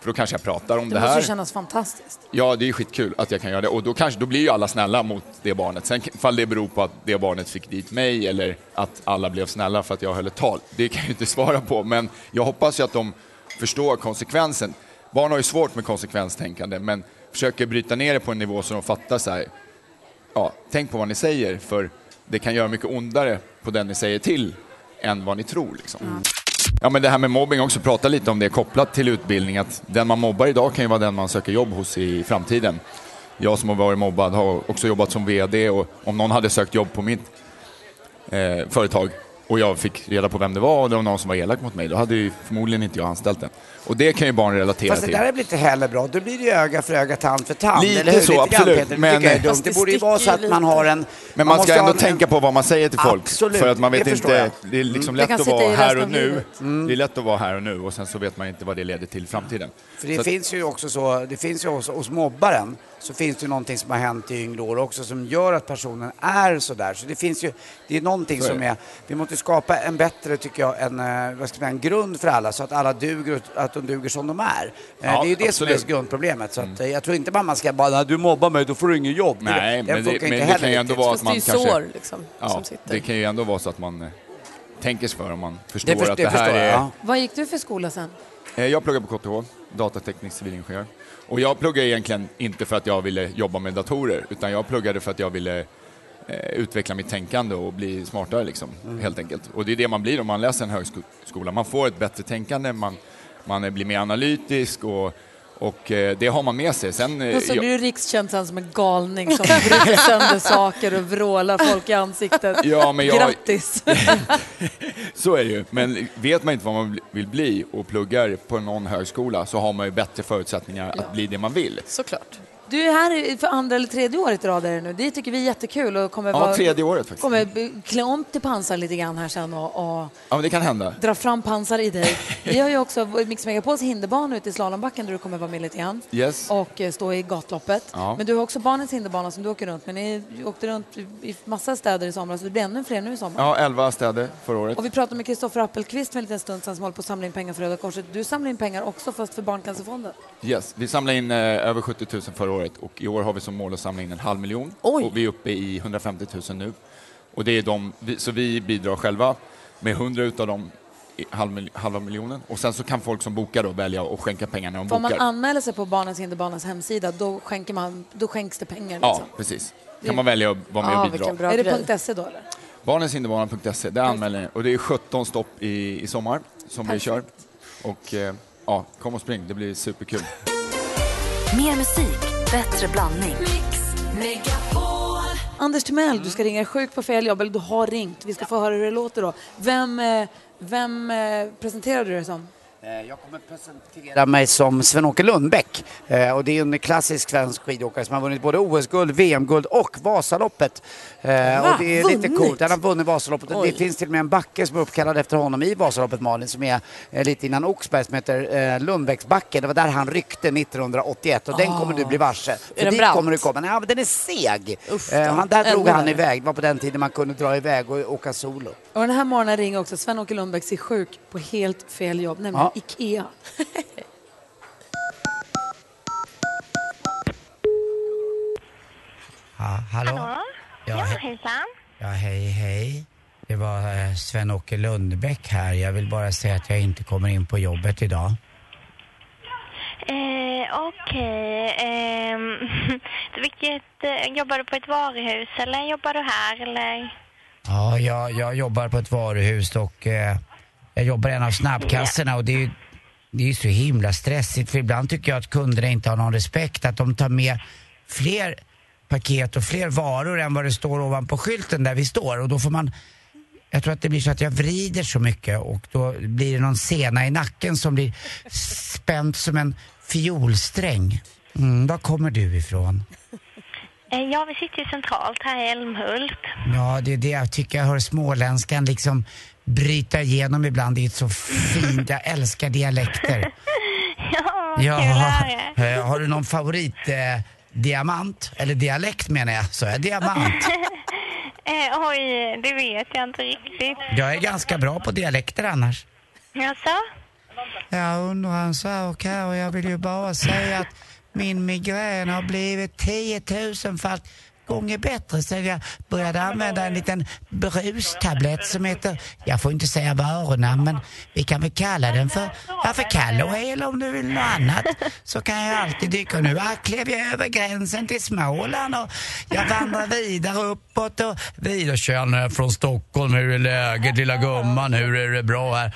För då kanske jag pratar om Det det, måste här. kännas fantastiskt. Ja, det är skitkul att jag kan göra det. Och då, kanske, då blir ju alla snälla mot det barnet. Sen fall det beror på att det barnet fick dit mig eller att alla blev snälla för att jag höll ett tal, det kan jag inte svara på. Men jag hoppas ju att de förstår konsekvensen. Barn har ju svårt med konsekvenstänkande, men försöker bryta ner det på en nivå så de fattar så här, ja, tänk på vad ni säger, för det kan göra mycket ondare på den ni säger till än vad ni tror. Liksom. Ja, men det här med mobbing också, prata lite om det kopplat till utbildning. Att den man mobbar idag kan ju vara den man söker jobb hos i framtiden. Jag som har varit mobbad har också jobbat som VD och om någon hade sökt jobb på mitt eh, företag och jag fick reda på vem det var och det var någon som var elak mot mig, då hade ju förmodligen inte jag anställt den. Och det kan ju barn relatera Fast det till. där är väl inte heller bra. Då blir det ju öga för öga, tand för tand. Lite eller hur? så, Lite grann, absolut. Det men- är dumt. Det det borde ju vara så att man har en... Men man, måste ska ändå en- tänka på vad man säger till folk. Absolut, För att man vet det inte, jag. det är liksom Mm. lätt Det att vara här och nu. livet. Det är lätt att vara här och nu och sen så vet man inte vad det leder till i framtiden. För det Så att- finns ju också så, det finns ju också, hos mobbaren så finns det ju någonting som har hänt i yngre år också som gör att personen är sådär. Så det finns ju, det är någonting som det. är, vi måste skapa en bättre, tycker jag, en, eh, vad ska man säga, en grund för alla så att alla duger, att de duger som de är. Eh, Ja, det är ju det som är absolut. grundproblemet. Så att, eh, jag tror inte bara man ska bara, "Nej, du mobbar mig, då får du ingen jobb. Nej, den men det, men det kan ju ändå vara att man det är kanske... sår, liksom, ja, som sitter. det kan ju ändå vara så att man tänker sig för om man förstår först- att det det här är... ja. Vad gick du för skola sen? Jag pluggar på KTH, datateknisk civilingenjör. Och jag pluggade egentligen inte för att jag ville jobba med datorer, utan jag pluggade för att jag ville eh, utveckla mitt tänkande och bli smartare liksom, Mm. helt enkelt. Och det är det man blir om man läser en högskola. Man får ett bättre tänkande, man, man blir mer analytisk och, och eh, det har man med sig. Sen, eh, Och så jag- du rikskänd sen som en galning som bryter sönder saker och vrålar folk i ansiktet. Ja, men jag- Grattis! Så är det ju. Men vet man inte vad man vill bli och pluggar på någon högskola så har man ju bättre förutsättningar att bli det man vill. Såklart. Du är här för andra eller tredje året i rad är det nu. Det tycker vi är jättekul och kommer Ja, vara, tredje året faktiskt. kommer klä om till pansar lite grann här sen och, och Ja, det kan hända. dra fram pansar i dig. Vi har ju också Mix Megapols hinderbana ute i slalombacken där du kommer vara med lite grann. Yes. Och eh, stå i gatloppet. Ja. Men du har också barnens hinderbana som du åker runt med. Ni åkte runt i- massa städer i somras så det blir ännu fler nu i sommar. Ja, 11 städer förra året. Och vi pratade med Kristoffer Appelqvist för en liten stund sedan som håller på att samla in pengar för Röda Korset. Du samlar in pengar också fast för Barncancerfonden. Yes, vi samlade in eh, över 70 000 förra året och i år har vi som mål att samla in en halv miljon. Oj. Och vi är uppe i 150 000 nu. Och det är de, så vi bidrar själva med 100 utav dem halv, halva miljonen. Och sen så kan folk som bokar då välja att skänka pengar när de Får man bokar. anmäla sig på Barnens hinderbanas hemsida då, skänker man, då skänks det pengar. Ja, Liksom. precis. Det- Kan man välja att vara med Ja, och bidra. Är det grej. .se då eller? Barnenshinderbana.se, det anmäler. Och det är 17 stopp i, i sommar som vi kör. Och eh, ja, kom och spring, det blir superkul. Mer musik, bättre blandning. Anders Timell, du ska ringa sjuk på fel jobb, eller du har ringt. Vi ska få höra hur det låter då. Vem, eh, vem eh, presenterar du dig som? Eh, Jag kommer presentera mig som Sven-Åke Lundbäck. Eh, Och det är en klassisk svensk skidåkare som har vunnit både OS-guld, VM-guld och Vasaloppet. Eh, Va? Och det är lite Vunnit? coolt. Han har vunnit Vasaloppet. Oj. Det finns till och med en backe som är uppkallad efter honom i Vasaloppet, Malin, som är lite innan Oxberg, som heter Lundbäcksbacken. Det var där han ryckte 1981 och den Ah. kommer du bli varse. För den dit brant? kommer du komma. Nej, men den är seg. Uff, han, där drog han iväg. Det var på den tiden man kunde dra iväg och åka solo. Och den här morgonen ringer också Sven-Åke Lundbäck sig sjuk på helt fel jobb, nämligen Ja. IKEA. Ja, hallå? Hallå? Ja, Ja, he- hejsan. ja, hej, hej. Det var eh, Sven-Åke Lundbäck här. Jag vill bara säga att jag inte kommer in på jobbet idag. Eh, Okej. ehm, vilket, eh, jobbar du på ett varuhus eller jobbar du här eller? Ja, jag, jag jobbar på ett varuhus och eh, jag jobbar i en av snabbkassorna och det är ju det är så himla stressigt för ibland tycker jag att kunderna inte har någon respekt. Att de tar med fler paket och fler varor än vad det står ovanpå skylten där vi står och då får man jag tror att det blir så att jag vrider så mycket och då blir det någon sena i nacken som blir spänd som en fiolsträng. Mm, var kommer du ifrån? Eh, ja, vi sitter ju centralt här i Älmhult. Ja, det är det jag tycker jag hör småländskan liksom bryta igenom ibland. Det är så fint, jag älskar dialekter. Ja, kul Ja, höra. eh, har du någon favorit eh, diamant? Eller dialekt menar jag, så jag diamant. eh, oj, det vet jag inte riktigt. Jag är ganska bra på dialekter annars. Jaså? Jag undrar en sak här och jag vill ju bara säga att min migrän har blivit 10 000-falt gånger bättre sedan jag började använda en liten brustablett som heter, jag får inte säga varunamn men vi kan väl kalla den för, ja för Calloway om du vill något annat. Så kan jag alltid dyka. Nu klev jag över gränsen till Småland och jag vandrar vidare uppåt och vidare. Tjena från Stockholm, hur är läget lilla gumman, hur är det bra här?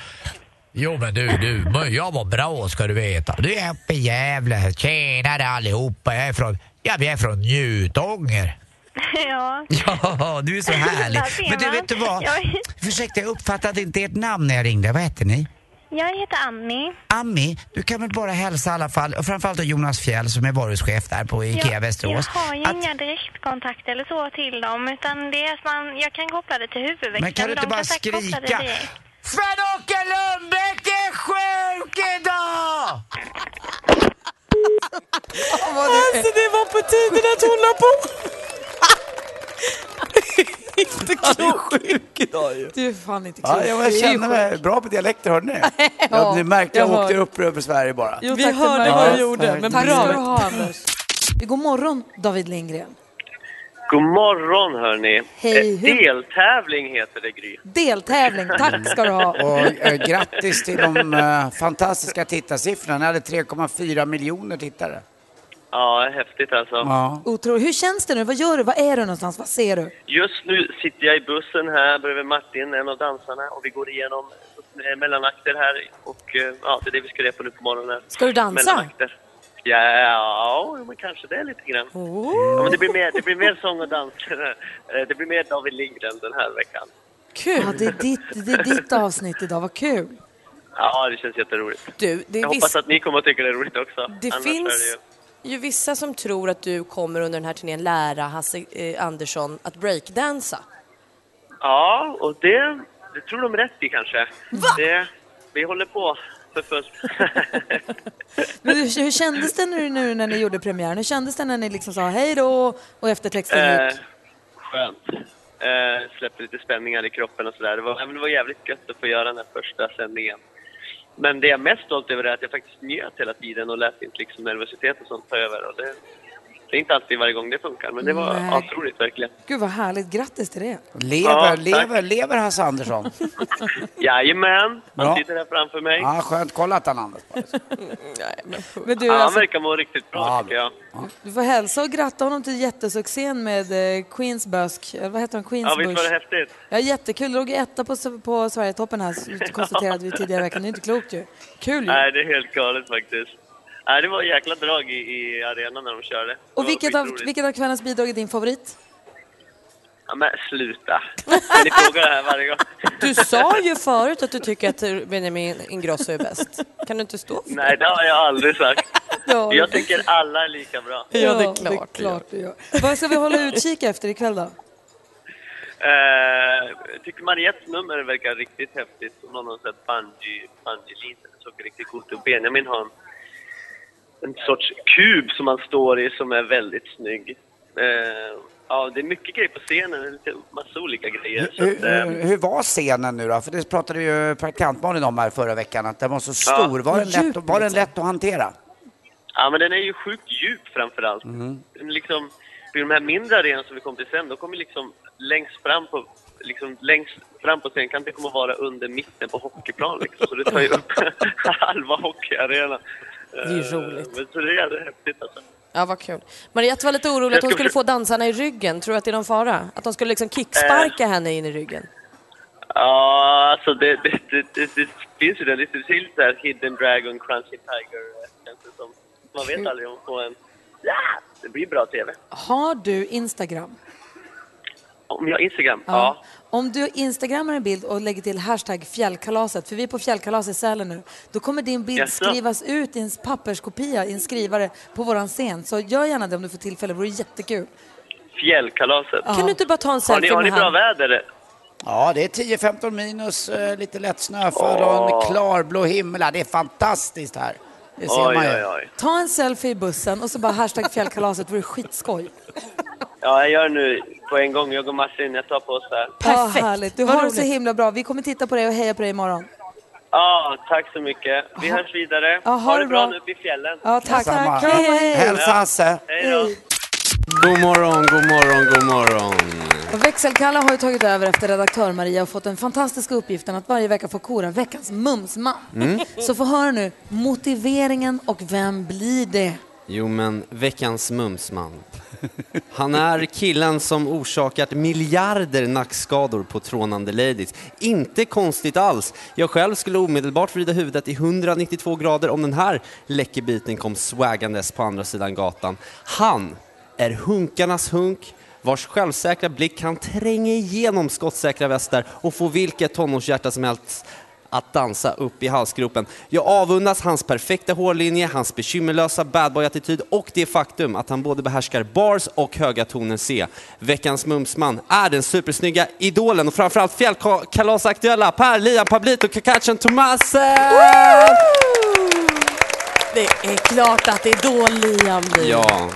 Jo men du, du, jag var bra ska du veta. Du är uppe i Gävle. Tjenare allihopa. Jag är från, ja, vi är från Njutånger. Ja. Ja, du är så härlig. Men du, vet du vad? Jag, Ursäkta, jag uppfattade inte ert namn när jag ringde. Vad heter ni? jag heter Annie. Ami, du kan väl bara hälsa i alla fall, och framförallt då Jonas Fjäll som är varuhuschef där på IKEA jag, Västerås. jag har ju att- inga direktkontakter eller så till dem, utan det är att man, jag kan koppla det till huvudväxeln. Men kan du inte De bara skrika? Sven-Åke Lundbäck är sjuk idag! Alltså det var på tiden att hon la på. inte klokt. idag ju. Du är fan inte klok. Ja, jag ju känner mig bra på dialekter, hörde ni? Ja, Ja, ni märkte jag, jag åkte hör. upp över Sverige bara. Jo, Vi hörde vad du gjorde, men Tack bra. ska du ha, Anders. God morgon, David Lindgren. God morgon hörni. Hej, Eh, hur- Deltävling heter det Gry. Deltävling, tack ska du ha. Och eh, grattis till de eh, fantastiska tittarsiffrorna. Ni hade 3,4 miljoner tittare. Ja, häftigt alltså. Ja. Otroligt. Hur känns det nu? Vad gör du? Var är du någonstans? Vad ser du? Just nu sitter jag i bussen här bredvid Martin, en av dansarna, och vi går igenom eh, mellanakter här. Och eh, ja, det är det vi ska reda på nu på morgonen. Ska du dansa? Mellanakter. Ja, men kanske det lite grann. Ja, men det, blir mer, det blir mer sång och dans. Eh, Det blir mer David Lindgren den här veckan. Kul! Ja, det, är ditt, det är ditt avsnitt idag, vad kul. Ja, det känns jätteroligt. Du, det Jag viss- hoppas att ni kommer att tycka det är roligt också. Det Annars finns är det ju... vissa som tror att du kommer under den här turnén lära Hasse eh, Andersson att breakdansa. Ja, och det, det tror de rätt i kanske. Det, vi håller på för fullt. Men hur, hur kändes det nu, nu när ni gjorde premiären? Hur kändes det när ni liksom sa hej då och eftertexten eh, gick? skönt. Eh, släppte lite spänningar i kroppen och sådär. Det var, det var jävligt gött att få göra den här första sändningen. Men det jag är mest stolt över är att jag faktiskt njöt hela tiden och lät inte liksom nervositet och sånt ta över. Och det, det är inte alltid varje gång det funkar, men det var Nej. otroligt verkligen. Gud vad härligt, grattis till det. Lever, Ja, tack. lever, lever Hasse Andersson? Jajamän, han Bra. sitter här framför mig. Ja, skönt. Kolla att han andas. Men du, ja, han alltså, verkar må riktigt bra tycker jag. du får hälsa och gratta honom till jättesuccén med eh, Queens Busk, eller vad heter han? Queens Ja, visst var Bush. det häftigt? Ja, jättekul. Det låg etta på, på Sverigetoppen här, konstaterade vi tidigare i veckan. Det är inte klokt ju. Kul ju. Nej, det är helt galet faktiskt. Nej, det var jäkla drag i, i arenan när de körde. Det Och vilket av, vilket av kvällens bidrag är din favorit? Ja, men sluta. Ni frågar det här varje gång. Du sa ju förut att du tycker att Benjamin Ingrosso är bäst. Kan du inte stå för Nej, det har jag aldrig sagt. Ja, Jag tycker alla är lika bra. Ja, det är klart, det klart du gör. Vad ska vi hålla utkik efter ikväll då? Jag tycker Mariettes nummer verkar riktigt häftigt. Hon har någon sån här bungee, bungee Det såg riktigt coolt ut. Benjamin har en, en sorts kub som han står i som är väldigt snygg. Eh, ja, det är mycket grejer på scenen. Det lite massa olika grejer. Så Hur, att, eh, hur, var scenen nu då? För det pratade ju praktikantbarnen om här förra veckan, att den var så stor. Var, den lätt, var den lätt att hantera? Ja, men den är ju sjukt djup framför allt. Liksom, vid de här mindre arenorna som vi kom till sen, då kommer liksom längst fram på liksom längst fram på scenkanten kommer att vara under mitten på hockeyplan liksom. Så det tar ju upp halva hockeyarenan. Det är ju Eh, roligt. Men så det är jävligt häftigt alltså. Ja, vad kul. Mariette var lite orolig att hon skulle få dansarna i ryggen. Tror du att det är någon fara? Att de skulle liksom kicksparka henne in i ryggen? Ja, alltså det, det, det, det, finns ju det lite, det är lite där Hidden Dragon, Crunchy Tiger, eh, känns det som. Man vet aldrig om får en... Ja, det blir bra TV. Har du Instagram? Om jag har Instagram? Ja. Om du instagrammar en bild och lägger till hashtag fjällkalaset, för vi är på fjällkalas i Sälen nu, då kommer din bild Jaså? skrivas ut i en papperskopia i en skrivare på våran scen. Så gör gärna det om du får tillfälle, det vore jättekul. Fjällkalaset. Kan du inte bara ta en Har ni, selfie har ni bra väder? Ja, det är 10-15 minus, eh, lite lätt snöfall och en klarblå himmel. Ja, Det är fantastiskt här. Det ser Oj, man ju. oj, oj. Ta en selfie i bussen och så bara hashtag fjällkalaset, det vore skitskoj. Ja, jag gör nu på en gång. Jag och Martin, jag tar på oss här. Ja, härligt. Du Vad har det så roligt. himla bra. Vi kommer titta på dig och heja på dig imorgon. Ja, tack så mycket. Vi hörs vidare. Ja, ha ha det det bra bra. nu uppe i fjällen. Ja, tack. Tack. Hej, hej. Hälsa Hasse. Hej då. God morgon, god morgon, god morgon. Och Växelkalle har ju tagit över efter redaktör Maria och fått den fantastiska uppgiften att varje vecka få kora veckans mumsman. Mm. Så få höra nu motiveringen och vem blir det? Jo, men veckans mumsman. Han är killen som orsakat miljarder nackskador på trånande ladies. Inte konstigt alls. Jag själv skulle omedelbart vrida huvudet i 192 grader om den här läckerbiten kom swaggandes på andra sidan gatan. Han är hunkarnas hunk, vars självsäkra blick kan tränga igenom skottsäkra västar och få vilket tonårshjärta som helst att dansa upp i halsgropen. Jag avundas hans perfekta hårlinje, hans bekymmerlösa badboy-attityd och det faktum att han både behärskar bars och höga toner C. Veckans mumsman är den supersnygga idolen och framförallt fjällkalasaktuella Per Liam Pablito Kakachan Tomasen! Det är klart att Idol-Liam blir. Ja.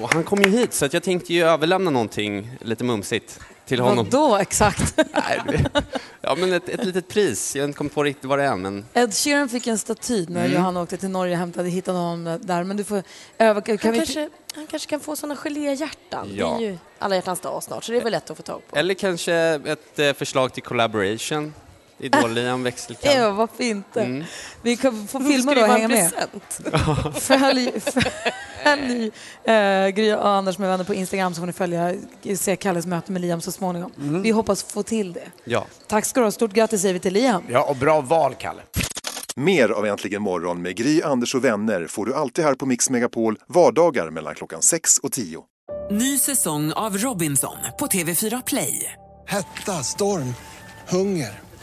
Och han kom ju hit så att jag tänkte ju överlämna någonting lite mumsigt till honom. Vadå exakt? Ja men ett, ett litet pris, jag har inte kommit på riktigt vad det är men Ed Sheeran fick en staty när Mm. Johanna åkte till Norge och hämtade, hittade honom där. Men du får öva, kan Han vi... kanske, han kanske kan få såna geléhjärtan. Ja. Det är ju alla hjärtans dag snart, så det är väl lätt att få tag på. Eller kanske ett eh, förslag till collaboration. Idol-Liam växelkatt. Ja, varför inte? Mm. Vi kan få filma det då och hänga med. Följ, följ äh, Gry och Anders med vänner på Instagram så får ni följa, se Kalles möte med Liam så småningom. Mm. Vi hoppas få till det. Ja. Tack ska du ha. Stort grattis säger vi till Liam. Ja, och bra val, Kalle. Mer av Äntligen morgon med Gry, Anders och vänner får du alltid här på Mix Megapol vardagar mellan klockan 6 och 10. Ny säsong av Robinson på TV4 Play. Hetta, storm, hunger.